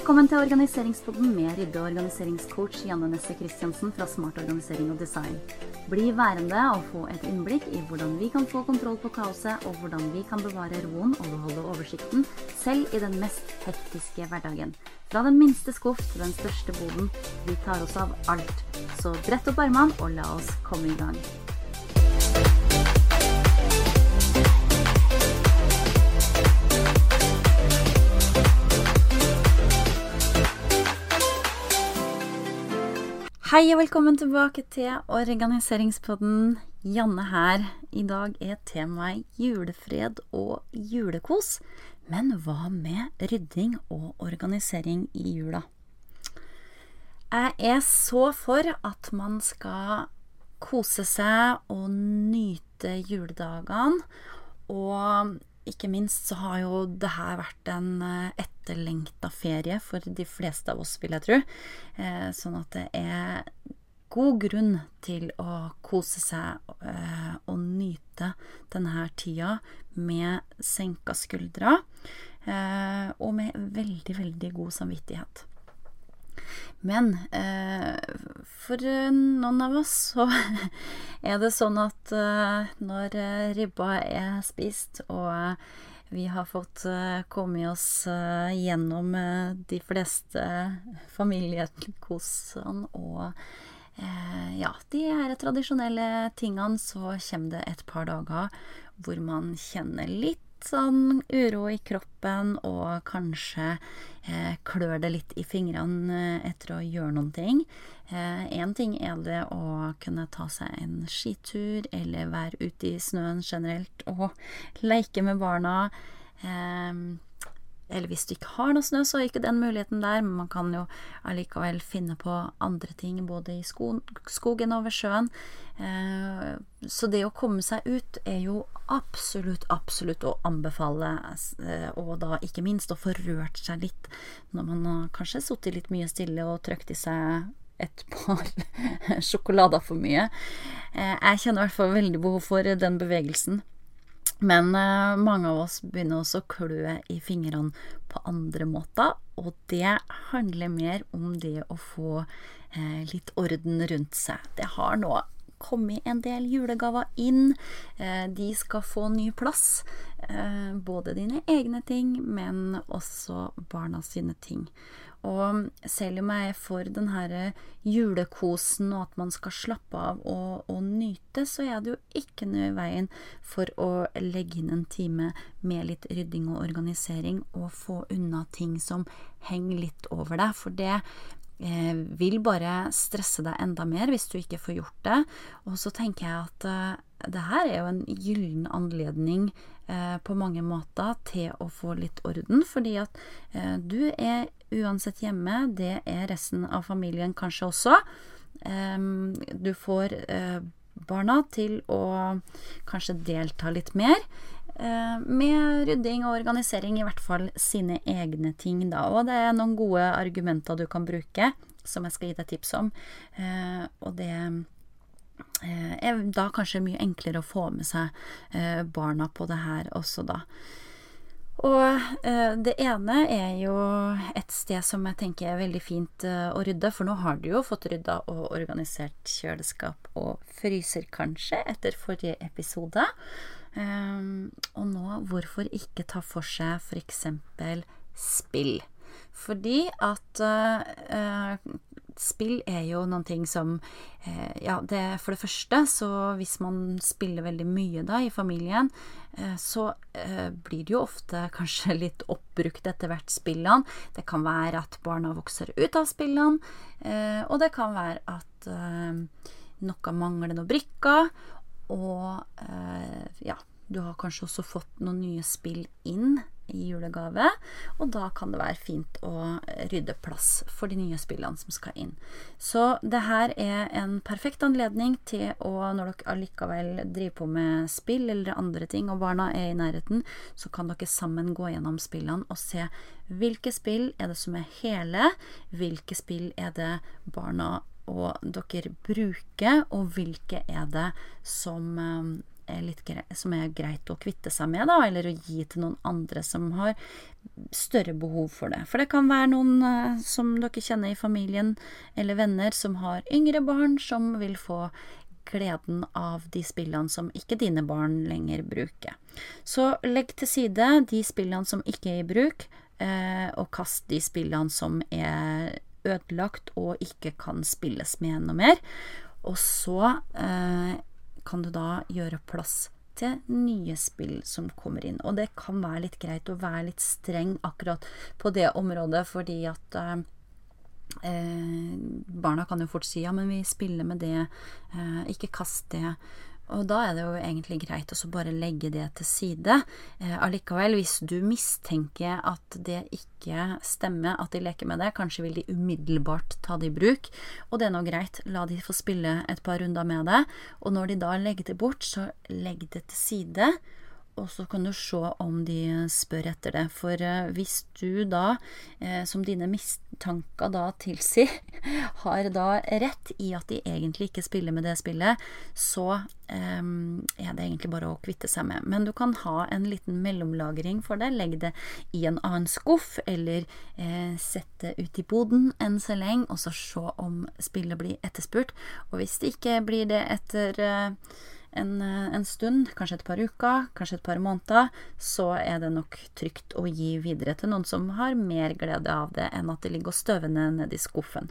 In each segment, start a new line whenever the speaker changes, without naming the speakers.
Velkommen til Organiseringspodden med rydde- og organiseringscoach Janne Nesse Christiansen fra Smart organisering og design. Bli værende og få et innblikk i hvordan vi kan få kontroll på kaoset, og hvordan vi kan bevare roen og beholde oversikten, selv i den mest hektiske hverdagen. Fra den minste skuff til den største boden. Vi tar oss av alt. Så brett opp armene og la oss komme i gang. Hei og velkommen tilbake til Organiseringspodden. Janne her. I dag er temaet julefred og julekos. Men hva med rydding og organisering i jula? Jeg er så for at man skal kose seg og nyte juledagene. Og ikke minst så har jo det her vært en etterlengta ferie for de fleste av oss, vil jeg tro. Eh, sånn at det er god grunn til å kose seg eh, og nyte denne tida med senka skuldre. Eh, og med veldig, veldig god samvittighet. Men for noen av oss så er det sånn at når ribba er spist og vi har fått uh, komme oss uh, gjennom uh, de fleste familiekosene og ja, de her tradisjonelle tingene, så kommer det et par dager hvor man kjenner litt sånn uro i kroppen, og kanskje eh, klør det litt i fingrene etter å gjøre noen ting. Én eh, ting er det å kunne ta seg en skitur, eller være ute i snøen generelt og leke med barna. Eh, eller hvis du ikke har noe snø, så er ikke den muligheten der, men man kan jo allikevel finne på andre ting, både i skogen og ved sjøen. Eh, så det å komme seg ut er jo absolutt, absolutt å anbefale, eh, og da ikke minst å få rørt seg litt når man har kanskje sittet litt mye stille og trykt i seg et par sjokolader for mye. Eh, jeg kjenner i hvert fall veldig behov for den bevegelsen. Men eh, mange av oss begynner også å klø i fingrene på andre måter, og det handler mer om det å få eh, litt orden rundt seg. Det har nå kommet en del julegaver inn. Eh, de skal få ny plass. Eh, både dine egne ting, men også barna sine ting. Og selv om jeg er for den her julekosen og at man skal slappe av og, og, nyte, så er det jo ikke noe i veien for å legge inn en time med litt rydding og organisering og få unna ting som henger litt over deg. For det vil bare stresse deg enda mer hvis du ikke får gjort det. Og så tenker jeg at eh, det her er jo en gyllen anledning eh, på mange måter til å få litt orden, fordi at eh, du er uansett hjemme. Det er resten av familien kanskje også. Du får eh, barna til å kanskje delta litt mer. Eh, med rydding og organisering, i hvert fall sine egne ting, da. Og det er noen gode argumenter du kan bruke, som jeg skal gi deg tips om. Eh, og det er da kanskje mye enklere å få med seg barna på det her også, da. Og eh, det ene er jo et sted som jeg tenker er veldig fint eh, å rydde, for nå har du jo fått rydda og organisert kjøleskap og fryser, kanskje, etter forrige episode. Um, og nå, hvorfor ikke ta for seg f.eks. spill? Fordi at uh, spill er jo noen ting som uh, Ja, det for det første, så hvis man spiller veldig mye da i familien, uh, så blir det jo ofte kanskje litt oppbrukt etter hvert spillene. Det kan være at barna vokser ut av spillene, og det kan være at noe mangler noen brikker, og eh, ja, du har kanskje også fått noen nye spill inn i julegave, og da kan det være fint å rydde plass for de nye spillene som skal inn. Så det her er en perfekt anledning til å, når dere allikevel driver på med spill eller andre ting, og barna er i nærheten, så kan dere sammen gå gjennom spillene og se hvilke spill er det som er hele, hvilke spill er det barna og dere bruker, og hvilke er det som er, grei, som er greit å kvitte seg med, da, eller å gi til noen andre som har større behov for det. For det kan være noen eh, som dere kjenner i familien eller venner som har yngre barn, som vil få gleden av de spillene som ikke dine barn lenger bruker. Så legg til side de spillene som ikke er i bruk, eh, og kast de spillene som er ødelagt og ikke kan spilles med noe mer. Og så eh, kan du da gjøre plass til nye spill som kommer inn. Og det kan være litt greit å være litt streng akkurat på det området, fordi at eh, Eh, barna kan jo fort si ja, men vi spiller med det, eh, ikke kast det. Og da er det jo egentlig greit å bare legge det til side. Eh, allikevel, hvis du mistenker at det ikke stemmer at de leker med det, kanskje vil de umiddelbart ta det i bruk. Og det er nå greit, la de få spille et par runder med det. Og når de da legger det bort, så legg det til side og så kan du se om de spør etter det. For eh, hvis du da, eh, som dine mistanker da tilsier, har da rett i at de egentlig ikke spiller med det spillet, så eh, er det egentlig bare å kvitte seg med. Men du kan ha en liten mellomlagring for det. Legg det i en annen skuff, eller sett det ut i boden enn så lenge, og så se om spillet blir etterspurt. Og hvis det ikke blir det etter en, eh, en, stund, kanskje et par uker, kanskje et par måneder, så er det nok trygt å gi videre til noen som har mer glede av det enn at det ligger og støvner ned nedi skuffen.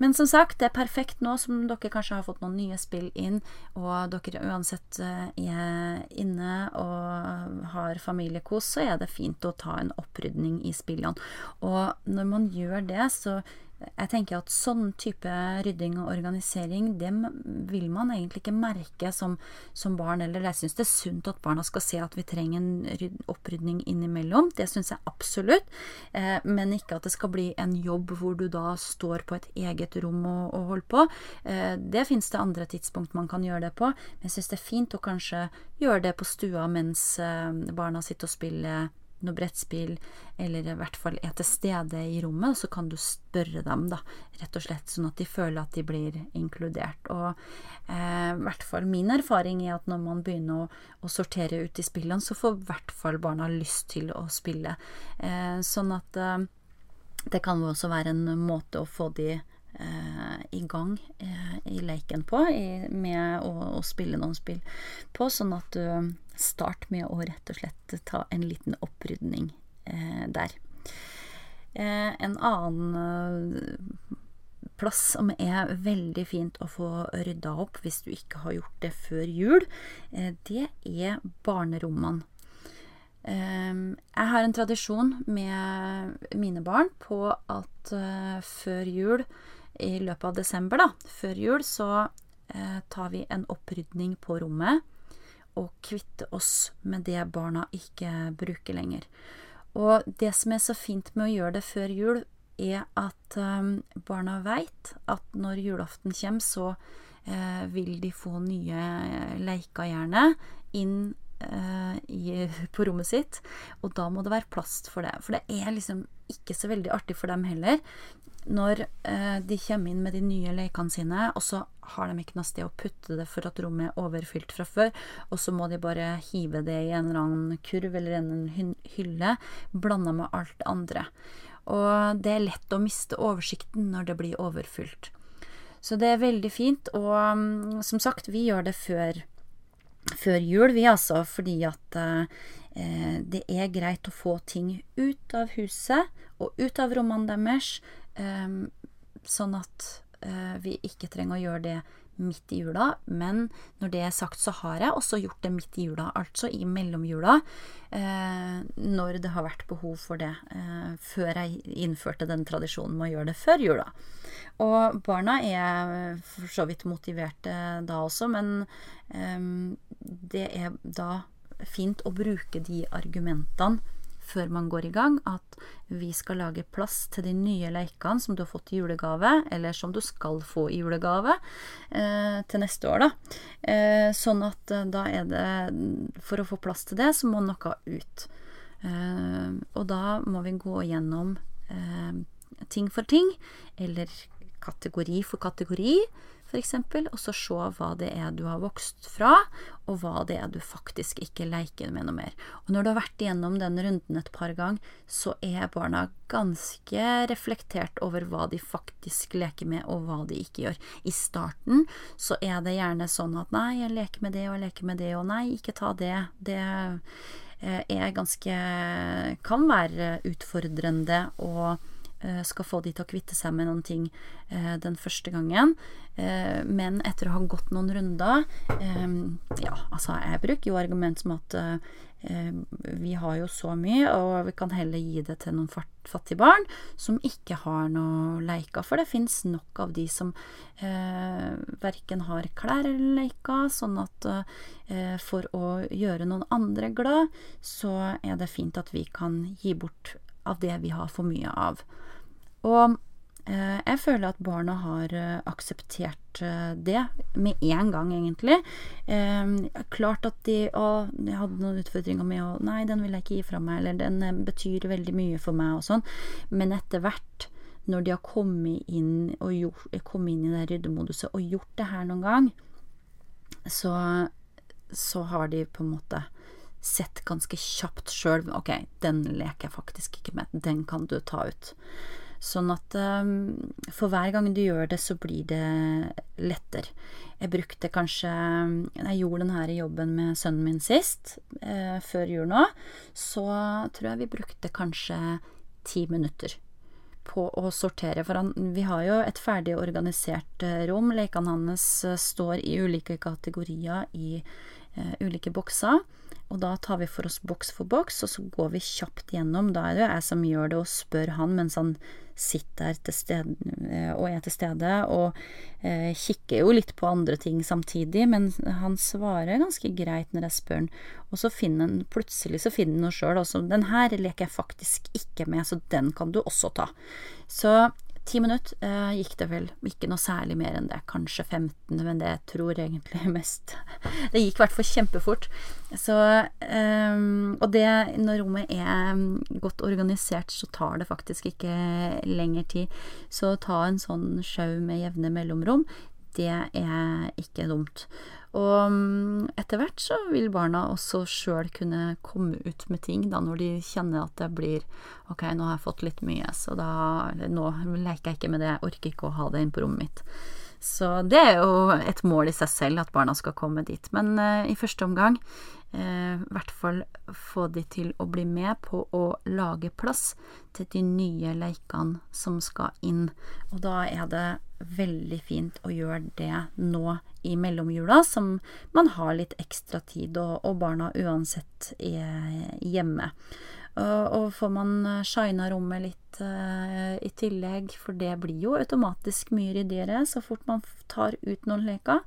Men som sagt, det er perfekt nå som dere kanskje har fått noen nye spill inn, og dere uansett eh, er inne og har familiekos, så er det fint å ta en opprydning i spillene. Og når man gjør det, så jeg tenker at sånn type rydding og organisering, det vil man egentlig ikke merke som, som barn. Eller jeg syns det er sunt at barna skal se at vi trenger en opprydning innimellom. Det syns jeg absolutt. Eh, men ikke at det skal bli en jobb hvor du da står på et eget rom og, og holder på. Eh, det fins det andre tidspunkt man kan gjøre det på. Men jeg syns det er fint å kanskje gjøre det på stua mens eh, barna sitter og spiller noe brettspill, eller i hvert fall er til stede i rommet, så kan du spørre dem, da, rett og slett, sånn at de føler at de blir inkludert. Og eh, i hvert fall min erfaring er at når man begynner å, å sortere ut i spillene, så får i hvert fall barna lyst til å spille. Eh, sånn at eh, det kan jo også være en måte å få de eh, i gang eh, i leken på, i, med å, å, spille noen spill på, sånn at du start med å rett og slett ta en liten opprydning eh, der. Eh, en annen eh, plass som er veldig fint å få rydda opp hvis du ikke har gjort det før jul, eh, det er barnerommene. Jeg har en tradisjon med mine barn på at før jul i løpet av desember, da, før jul, så eh, tar vi en opprydning på rommet og kvitte oss med det barna ikke bruker lenger. Og det som er så fint med å gjøre det før jul, er at um, barna veit at når julaften kommer, så eh, vil de få nye leker, gjerne, inn eh, i, på rommet sitt. Og da må det være plass for det. For det er liksom ikke så veldig artig for dem heller når eh, de kommer inn med de nye lekene sine, og så har de ikke noe sted å putte det for at rommet er overfylt fra før, og så må de bare hive det i en eller annen kurv eller en hylle, blanda med alt det andre. Og det er lett å miste oversikten når det blir overfylt. Så det er veldig fint, og um, som sagt, vi gjør det før, før jul, vi altså, fordi at eh, det er greit å få ting ut av huset og ut av rommene deres sånn at uh, vi ikke trenger å gjøre det midt i jula. Men når det er sagt, så har jeg også gjort det midt i jula, altså i mellomjula. Uh, når det har vært behov for det. Uh, før jeg innførte den tradisjonen med å gjøre det før jula. Og barna er for så vidt motiverte da også, men um, det er da fint å bruke de argumentene før man går i gang, at vi skal lage plass til de nye lekene som du har fått i julegave, eller som du skal få i julegave eh, til neste år, da. Eh, sånn at eh, da er det For å få plass til det, så må noe ut. Eh, og da må vi gå gjennom eh, ting for ting, eller kategori for kategori, f.eks., og så se hva det er du har vokst fra, og hva det er du faktisk ikke leker med noe mer. Og når du har vært igjennom den runden et par ganger, så er barna ganske reflektert over hva de faktisk leker med, og hva de ikke gjør. I starten så er det gjerne sånn at nei, jeg leker med det, og jeg leker med det, og nei, ikke ta det. Det eh, er ganske Kan være utfordrende og skal få de til å kvitte seg med noen ting eh, den første gangen. Eh, men etter å ha gått noen runder Ja, altså, jeg bruker jo argument som at vi har jo så mye, og vi kan heller gi det til noen fattige barn som ikke har noe leker. For det fins nok av de som eh, verken har klær eller leker, sånn at eh, for å gjøre noen andre glad, så er det fint at vi kan gi bort av det vi har for mye av. Og eh, jeg føler at barna har eh, akseptert eh, det med en gang, egentlig. Eh, klart at de Å, jeg hadde noen utfordringer med å Nei, den vil jeg ikke gi fra meg, eller den betyr veldig mye for meg, og sånn. Men etter hvert, når de har kommet inn, gjort, kommet inn i det ryddemoduset og gjort det her noen gang, så, så har de på en måte sett ganske kjapt sjøl Ok, den leker jeg faktisk ikke med. Den kan du ta ut. Sånn at um, for hver gang du gjør det, så blir det lettere. Jeg brukte kanskje Jeg gjorde denne jobben med sønnen min sist, eh, før jul nå. Så tror jeg vi brukte kanskje ti minutter på å sortere. For han, vi har jo et ferdig organisert eh, rom. Lekene hans eh, står i ulike kategorier i eh, ulike bokser. Og da tar vi for oss boks for boks, og så går vi kjapt gjennom. Da er det jo jeg som gjør det, og spør han mens han sitter til stede, eh, og er til stede, og eh, kikker jo litt på andre ting samtidig, men han svarer ganske greit når jeg spør han. Og så finner han plutselig så finner han noe sjøl. Den her leker jeg faktisk ikke med, så den kan du også ta. Så Ti minutter eh, gikk det vel, ikke noe særlig mer enn det, kanskje 15, men det tror jeg egentlig mest Det gikk i hvert fall kjempefort. Så eh, Og det, når rommet er godt organisert, så tar det faktisk ikke lengre tid. Så ta en sånn sjau med jevne mellomrom, det er ikke dumt. Og mm, etter hvert så vil barna også sjøl kunne komme ut med ting, da når de kjenner at det blir Ok, nå har jeg fått litt mye, så da nå leker jeg ikke med det, jeg orker ikke å ha det inn på rommet mitt. Så det er jo et mål i seg selv at barna skal komme dit. Men uh, i første omgang, i uh, hvert fall få de til å bli med på å lage plass til de nye leikene som skal inn. Og da er det veldig fint å gjøre det nå i mellomjula, som man har litt ekstra tid, og, og barna uansett er hjemme. Og får man eh, shina rommet litt uh, i tillegg, for det blir jo automatisk mye ryddigere så fort man tar ut noen leker,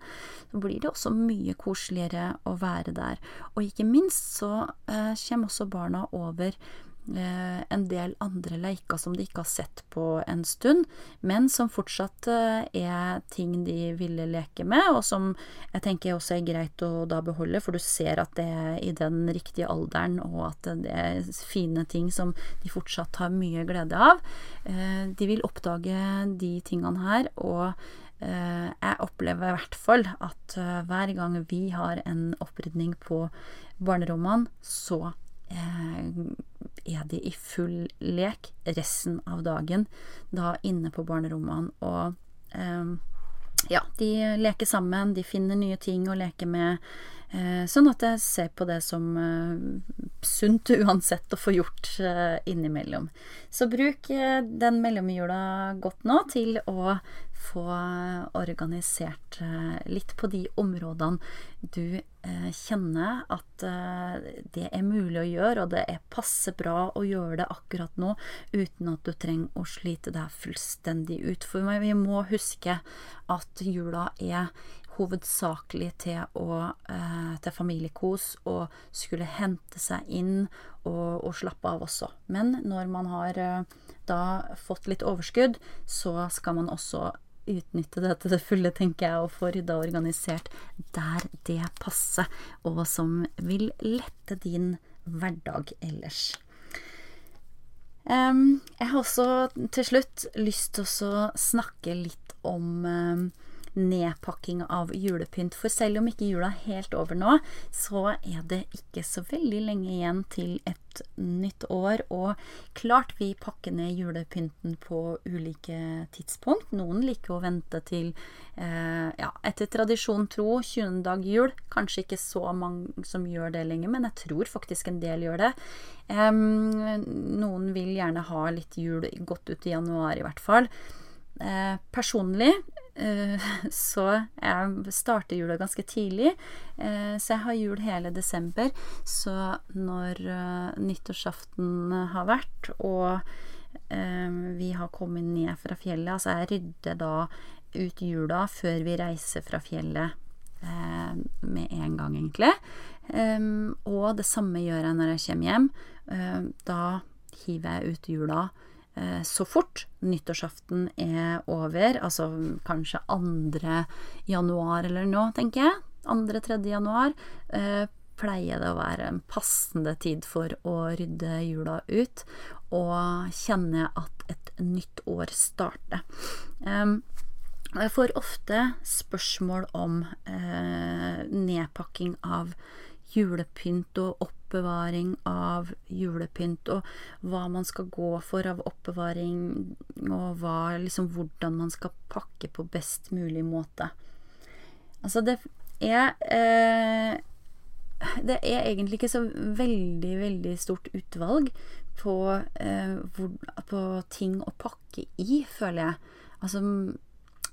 så blir det også mye koseligere å være der. Og ikke minst så uh, kommer også barna over Eh, en del andre leker som de ikke har sett på en stund, men som fortsatt eh, er ting de ville leke med, og som jeg tenker også er greit å da beholde, for du ser at det er i den riktige alderen, og at det er fine ting som de fortsatt har mye glede av. Eh, de vil oppdage de tingene her, og jeg opplever i hvert fall at hver gang vi har en opprydning på barnerommene, så er de i full lek resten av dagen, da inne på barnerommene. Og eh, ja, de leker sammen, de finner nye ting å leke med. Eh, sånn at jeg ser på det som eh, sunt uansett å få gjort eh, innimellom. Så bruk den mellomjula godt nå til å få organisert litt på de områdene du kjenner at det er mulig å gjøre, og det er passe bra å gjøre det akkurat nå uten at du trenger å slite deg fullstendig ut. For vi må huske at jula er hovedsakelig til, å, til familiekos og skulle hente seg inn og, og, slappe av også. Men når man har da fått litt overskudd, så skal man også utnytte det til det fulle, tenker jeg, og få rydda organisert der det passer, og som vil lette din hverdag ellers. Um, jeg har også til slutt lyst til å snakke litt om um, nedpakking av julepynt. For selv om ikke jula er helt over nå, så er det ikke så veldig lenge igjen til et nytt år. Og klart vi pakker ned julepynten på ulike tidspunkt. Noen liker å vente til eh, ja, etter tradisjon tro, 20. dag jul. Kanskje ikke så mange som gjør det lenger, men jeg tror faktisk en del gjør det. Eh, noen vil gjerne ha litt jul godt ut i januar, i hvert fall. Eh, personlig eh, så jeg starter jula ganske tidlig, eh, så jeg har jul hele desember. Så når nyttårsaften har vært, og vi har kommet ned fra fjellet Altså, jeg rydder da ut jula før vi reiser fra fjellet med en gang, egentlig. og det samme gjør jeg når jeg kommer hjem. da hiver jeg ut jula så fort nyttårsaften er over, altså kanskje 2. januar eller nå, tenker jeg, 2.-3. januar, eh, pleier det å være en passende tid for å rydde jula ut, og kjenne at et nytt år starter. Jeg får ofte spørsmål om eh, nedpakking av julepynt og oppbevaring av julepynt, og hva man skal gå for av oppbevaring, og hva, liksom, hvordan man skal pakke på best mulig måte. Altså, det er eh, Det er egentlig ikke så veldig, veldig stort utvalg på, eh, hvor, på ting å pakke i, føler jeg. Altså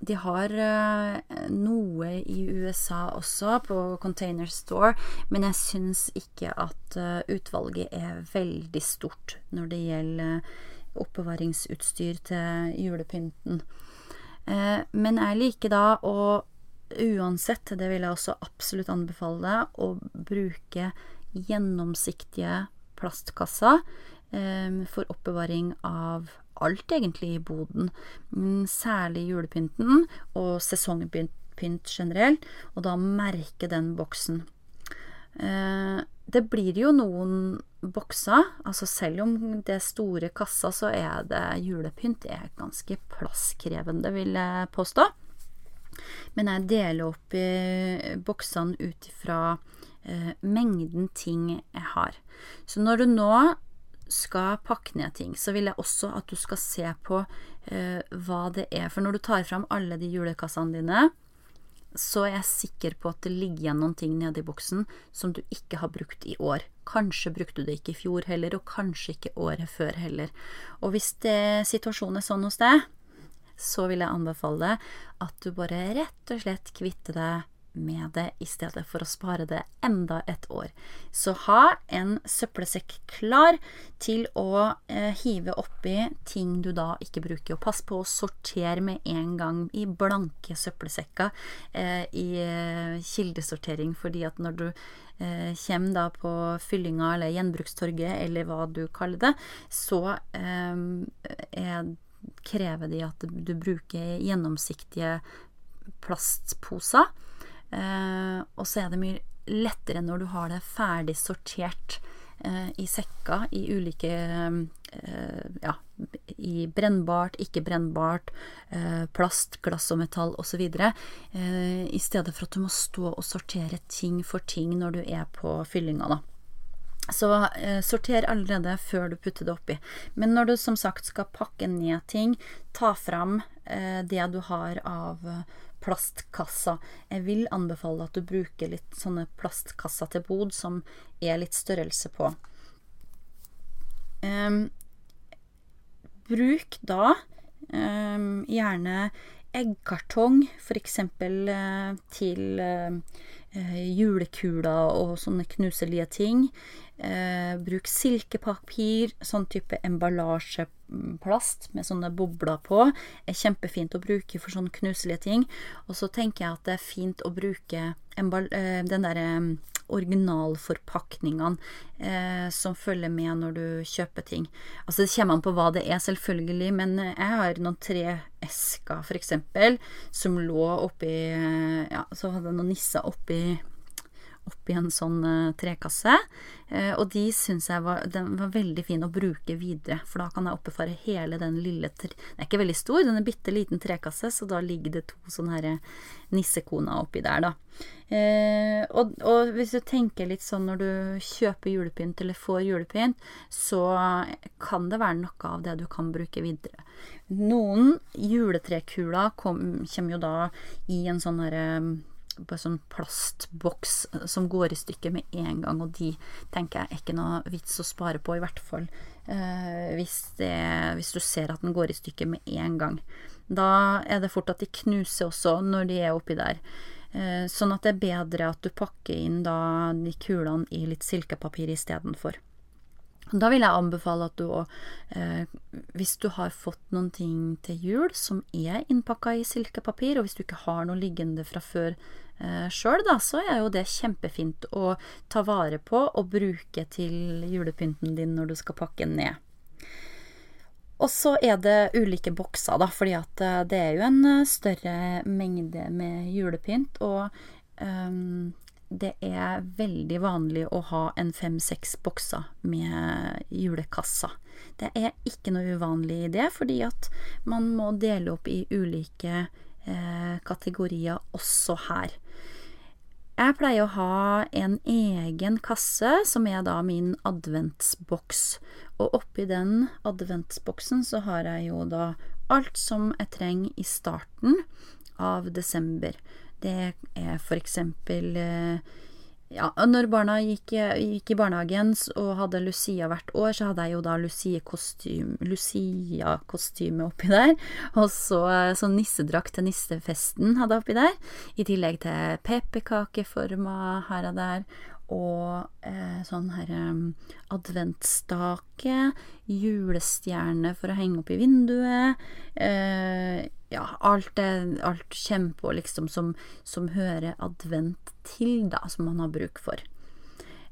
de har uh, noe i USA også, på Container Store, men jeg syns ikke at uh, utvalget er veldig stort når det gjelder oppbevaringsutstyr til julepynten. Men jeg liker da å uansett, det vil jeg også absolutt anbefale deg, å bruke gjennomsiktige plastkasser for oppbevaring av alt egentlig i boden. Mm, særlig julepynten og sesongpynt generelt, og da merke den boksen. Eh, det blir jo noen bokser, altså selv om det er store kassa, så er det julepynt det er ganske plasskrevende, vil jeg påstå. Men jeg deler opp i boksene ut ifra eh, mengden ting jeg har. Så når du nå skal pakke ned ting, så vil jeg også at du skal se på eh, hva det er. For når du tar fram alle de julekassene dine, så er jeg sikker på at det ligger igjen noen ting nede i boksen som du ikke har brukt i år. Kanskje brukte du det ikke i fjor heller, og kanskje ikke året før heller. Og hvis det, situasjonen er sånn hos deg, så vil jeg anbefale at du bare rett og slett kvitter deg med det i stedet for å spare det enda et år. Så ha en søppelsekk klar til å eh, hive oppi ting du da ikke bruker. Og pass på å sortere med en gang i blanke søppelsekker eh, i eh, kildesortering, fordi at når du eh, kommer da på fyllinga eller gjenbrukstorget eller hva du kaller det, så eh, er, krever de at du bruker gjennomsiktige plastposer. Eh, og så er det mye lettere når du har det ferdig sortert eh, i sekka i ulike eh, ja, i brennbart, ikke brennbart, eh, plast, glass og metall osv. Eh, I stedet for at du må stå og sortere ting for ting når du er på fyllinga, da. Så eh, sorter allerede før du putter det oppi. Men når du som sagt skal pakke ned ting, ta fram eh, det du har av plastkasser. Jeg vil anbefale at du bruker litt sånne plastkasser til bod som er litt størrelse på. Um, bruk da um, gjerne eggkartong, f.eks. Uh, til uh, julekuler og sånne knuselige ting. Uh, bruk silkepapir, sånn type emballasje plast med sånne bobler på er kjempefint å bruke for sånne knuselige ting. Og så tenker jeg at det er fint å bruke eh, den derre mm, originalforpakningene eh, som følger med når du kjøper ting. Altså Det kommer an på hva det er, selvfølgelig, men jeg har noen tre esker, f.eks., som lå oppi Ja, så hadde jeg noen nisser oppi oppi en sånn uh, trekasse. Uh, og de syns jeg var, var veldig fin å bruke videre, for da kan jeg oppbefare hele den lille Den er ikke veldig stor, den er bitte liten trekasse, så da ligger det to sånne her nissekoner oppi der, da. Og, og, hvis du tenker litt sånn når du kjøper julepynt eller får julepynt, så kan det være noe av det du kan bruke videre. Noen juletrekuler kom, kommer jo da i en sånn herre på en sånn plastboks som går i stykker med en gang, og de tenker jeg er ikke noe vits å spare på, i hvert fall eh, hvis, det, hvis, du ser at den går i stykker med en gang. Da er det fort at de knuser også når de er oppi der. Eh, sånn at det er bedre at du pakker inn da de kulene i litt silkepapir istedenfor. Da vil jeg anbefale at du òg, eh, hvis du har fått noen ting til jul som er innpakka i silkepapir, og hvis du ikke har noe liggende fra før eh, sjøl, da, så er jo det kjempefint å ta vare på og bruke til julepynten din når du skal pakke den ned. Og så er det ulike bokser, da, fordi at eh, det er jo en eh, større mengde med julepynt. Og um, det er veldig vanlig å ha en fem-seks bokser med julekasser. Det er ikke noe uvanlig i det, fordi at man må dele opp i ulike eh, kategorier også her. Jeg pleier å ha en egen kasse, som er da min adventsboks. Og oppi den adventsboksen så har jeg jo da alt som jeg trenger i starten av desember. Det er for eksempel eh, ja, når barna gikk, gikk, i barnehagen og hadde Lucia hvert år, så hadde jeg jo da Lucia-kostyme Lucia oppi der. Og så sånn nissedrakt til nissefesten hadde jeg oppi der. I tillegg til pepperkakeformer her og der og eh, sånn her um, adventstake, julestjerne for å henge opp i vinduet. Eh, ja, alt, det, alt kommer på liksom som, som, hører advent til, da, som man har bruk for.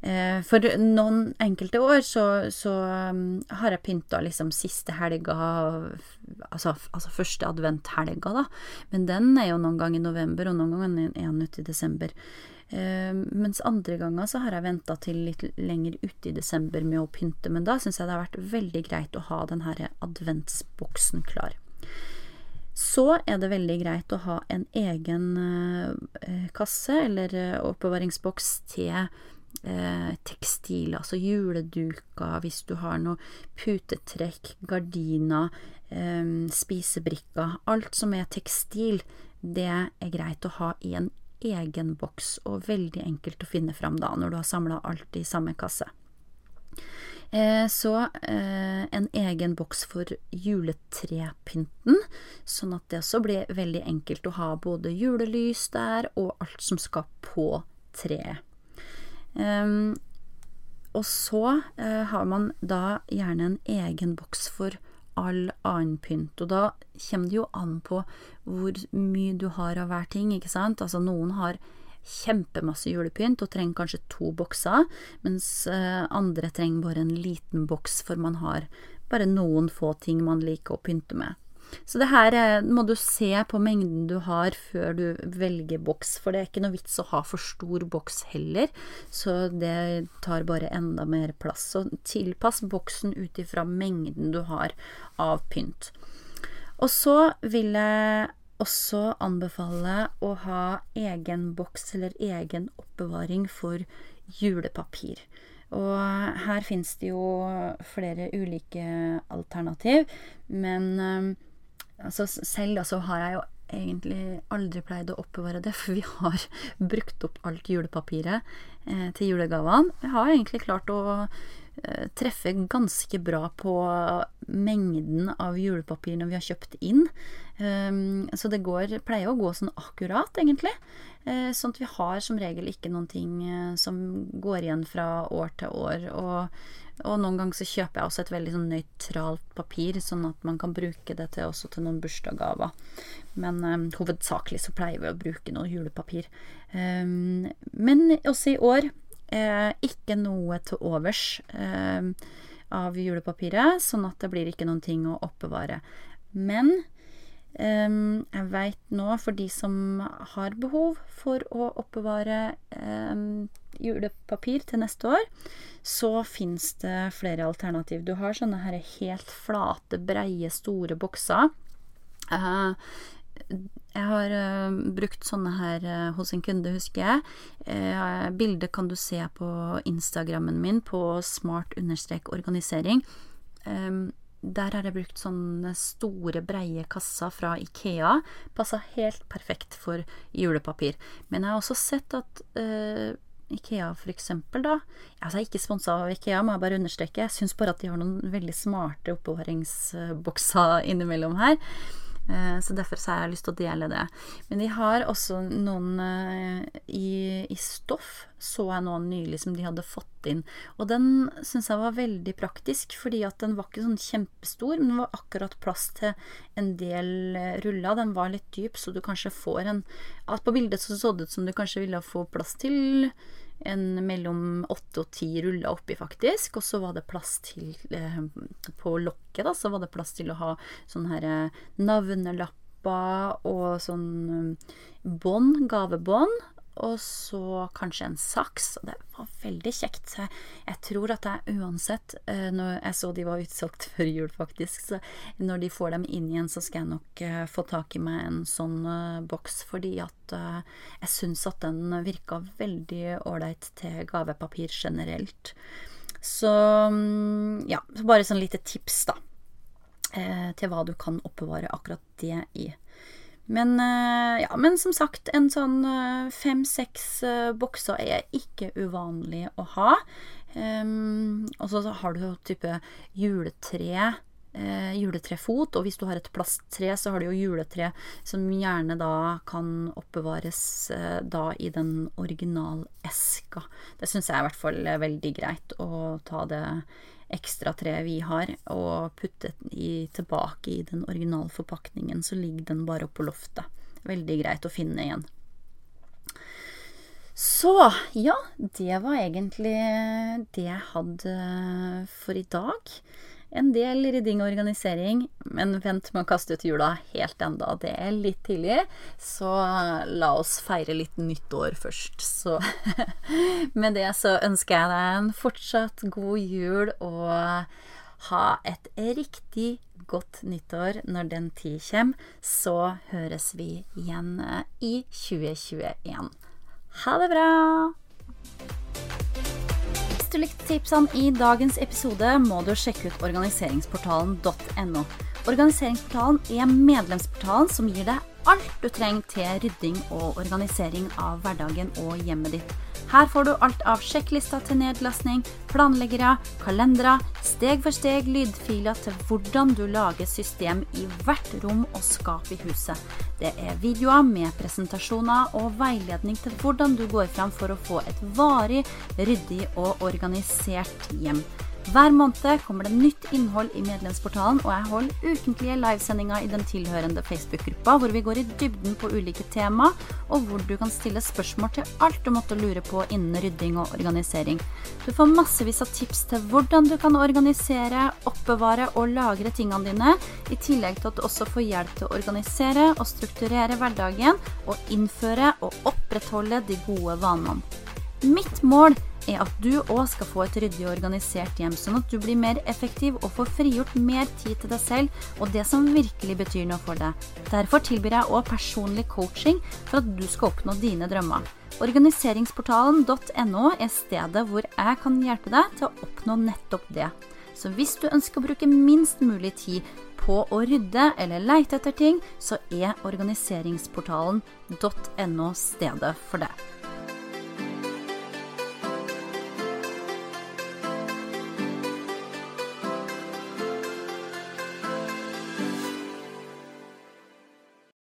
Eh, for noen enkelte år så, så um, har jeg pynta liksom siste helga, altså, altså første adventhelga, da. Men den er jo noen ganger i november, og noen ganger er den ute i desember. Uh, mens andre ganger så har jeg venta til litt lenger ute i desember med å pynte, men da syns jeg det har vært veldig greit å ha den her adventsboksen klar. Så er det veldig greit å ha en egen uh, kasse eller oppbevaringsboks til tekstil, altså juleduker, hvis du har noe putetrekk, gardiner, spisebrikker Alt som er tekstil, det er greit å ha i en egen boks, og veldig enkelt å finne fram da, når du har samla alt i samme kasse. Eh, så eh, en egen boks for juletrepynten, sånn at det også blir veldig enkelt å ha både julelys der og alt som skal på treet. Ehm, og så eh, har man da gjerne en egen boks for all annen pynt. Og da kommer det jo an på hvor mye du har av hver ting, ikke sant. Altså noen har kjempemasse julepynt og trenger kanskje to bokser, mens eh, andre trenger bare en liten boks, for man har bare noen få ting man liker å pynte med. Så det her eh, må du se på mengden du har før du velger boks, for det er ikke noe vits å ha for stor boks heller, så det tar bare enda mer plass. Så tilpass boksen ut ifra mengden du har av pynt. Og så vil jeg også anbefale å ha egen boks eller egen oppbevaring for julepapir. Og her finnes det jo flere ulike alternativ, men eh, altså selv da så har jeg jo egentlig aldri pleid å oppbevare det, for vi har brukt opp alt julepapiret eh, til julegavene. Jeg har egentlig klart å eh, treffe ganske bra på mengden av julepapir når vi har kjøpt inn. Um, så det går, pleier å gå sånn akkurat, egentlig. Eh, sånn at vi har som regel ikke noen ting eh, som går igjen fra år til år. Og og noen ganger så kjøper jeg også et veldig sånn nøytralt papir, sånn at man kan bruke det til, også til noen bursdagsgaver. Men um, hovedsakelig så pleier vi å bruke noe julepapir. Um, men også i år eh, ikke noe til overs eh, av julepapiret, sånn at det blir ikke noen ting å oppbevare. Men Um, jeg veit nå, for de som har behov for å oppbevare um, julepapir til neste år, så fins det flere alternativ. Du har sånne her helt flate, breie, store bokser. Uh, jeg har uh, brukt sånne her uh, hos en kunde, husker jeg. Bildet kan du se på Instagrammen min på smart-organisering. Der har jeg brukt sånne store, breie kasser fra Ikea. Passa helt perfekt for julepapir. Men jeg har også sett at Ikea, for eksempel, da Altså, jeg er ikke sponsa av Ikea, må jeg bare understreke. Jeg syns bare at de har noen veldig smarte oppbevaringsbokser innimellom her. Eh, så derfor så har jeg lyst til å dele det. Men de har også noen eh, i, i stoff, så jeg noen nylig, som de hadde fått inn. Og den syns jeg var veldig praktisk, fordi at den var ikke sånn kjempestor, men den var akkurat plass til en del eh, ruller. Den var litt dyp, så du kanskje får en På bildet så så det ut som du kanskje ville få plass til en mellom åtte og ti ruller oppi, faktisk. Og så var det plass til eh, På lokket, da, så var det plass til å ha sånne her eh, navnelapper og sånn eh, bånd, gavebånd og så kanskje en saks. Og det var veldig kjekt. Jeg, tror at jeg uansett uh, Når jeg så de var utsolgt før jul, faktisk, så når de får dem inn igjen, så skal jeg nok uh, få tak i meg en sånn uh, boks, fordi at jeg syns at den virka veldig ålreit til gavepapir generelt. Så um, ja, bare sånn lite tips, da. til hva du kan oppbevare akkurat det i. Men, eh, ja, men som sagt, en sånn eh, fem-seks eh, bokser er ikke uvanlig å ha. Um, og så har du jo type juletre. Eh, juletrefot, og hvis du har et plasttre, så har du jo juletre som gjerne da kan oppbevares eh, da i den originaleska. Det syns jeg er i hvert fall veldig greit å ta det ekstra treet vi har, og putte i, tilbake i den originalforpakningen, så ligger den bare oppå loftet. Veldig greit å finne igjen. Så ja, det var egentlig det jeg hadde for i dag en del rydding og organisering, men vent med å kaste ut jula helt enda. Det er litt tidlig, så la oss feire litt nyttår først. Så med det så ønsker jeg deg en fortsatt god jul og ha et riktig godt nyttår når den tid kommer. Så høres vi igjen i 2021. Ha det bra! Hvis du likte tipsene i dagens episode, må du sjekke ut organiseringsportalen.no. Organiseringsportalen er medlemsportalen som gir deg alt du trenger til rydding og organisering av hverdagen og hjemmet ditt. Her får du alt av sjekklister til nedlastning, planleggere, kalendere, steg for steg lydfiler til hvordan du lager system i hvert rom og skap i huset. Det er videoer med presentasjoner og veiledning til hvordan du går fram for å få et varig, ryddig og organisert hjem. Hver måned kommer det nytt innhold i medlemsportalen, og jeg holder ukentlige livesendinger i den tilhørende Facebook-gruppa, hvor vi går i dybden på ulike tema, og hvor du kan stille spørsmål til alt du måtte lure på innen rydding og organisering. Du får massevis av tips til hvordan du kan organisere, oppbevare og lagre tingene dine, i tillegg til at du også får hjelp til å organisere og strukturere hverdagen, og innføre og opprettholde de gode vanene. Mitt mål er at du òg skal få et ryddig og organisert hjem, sånn at du blir mer effektiv og får frigjort mer tid til deg selv og det som virkelig betyr noe for deg. Derfor tilbyr jeg òg personlig coaching for at du skal oppnå dine drømmer. Organiseringsportalen.no er stedet hvor jeg kan hjelpe deg til å oppnå nettopp det. Så hvis du ønsker å bruke minst mulig tid på å rydde eller leite etter ting, så er organiseringsportalen.no stedet for det.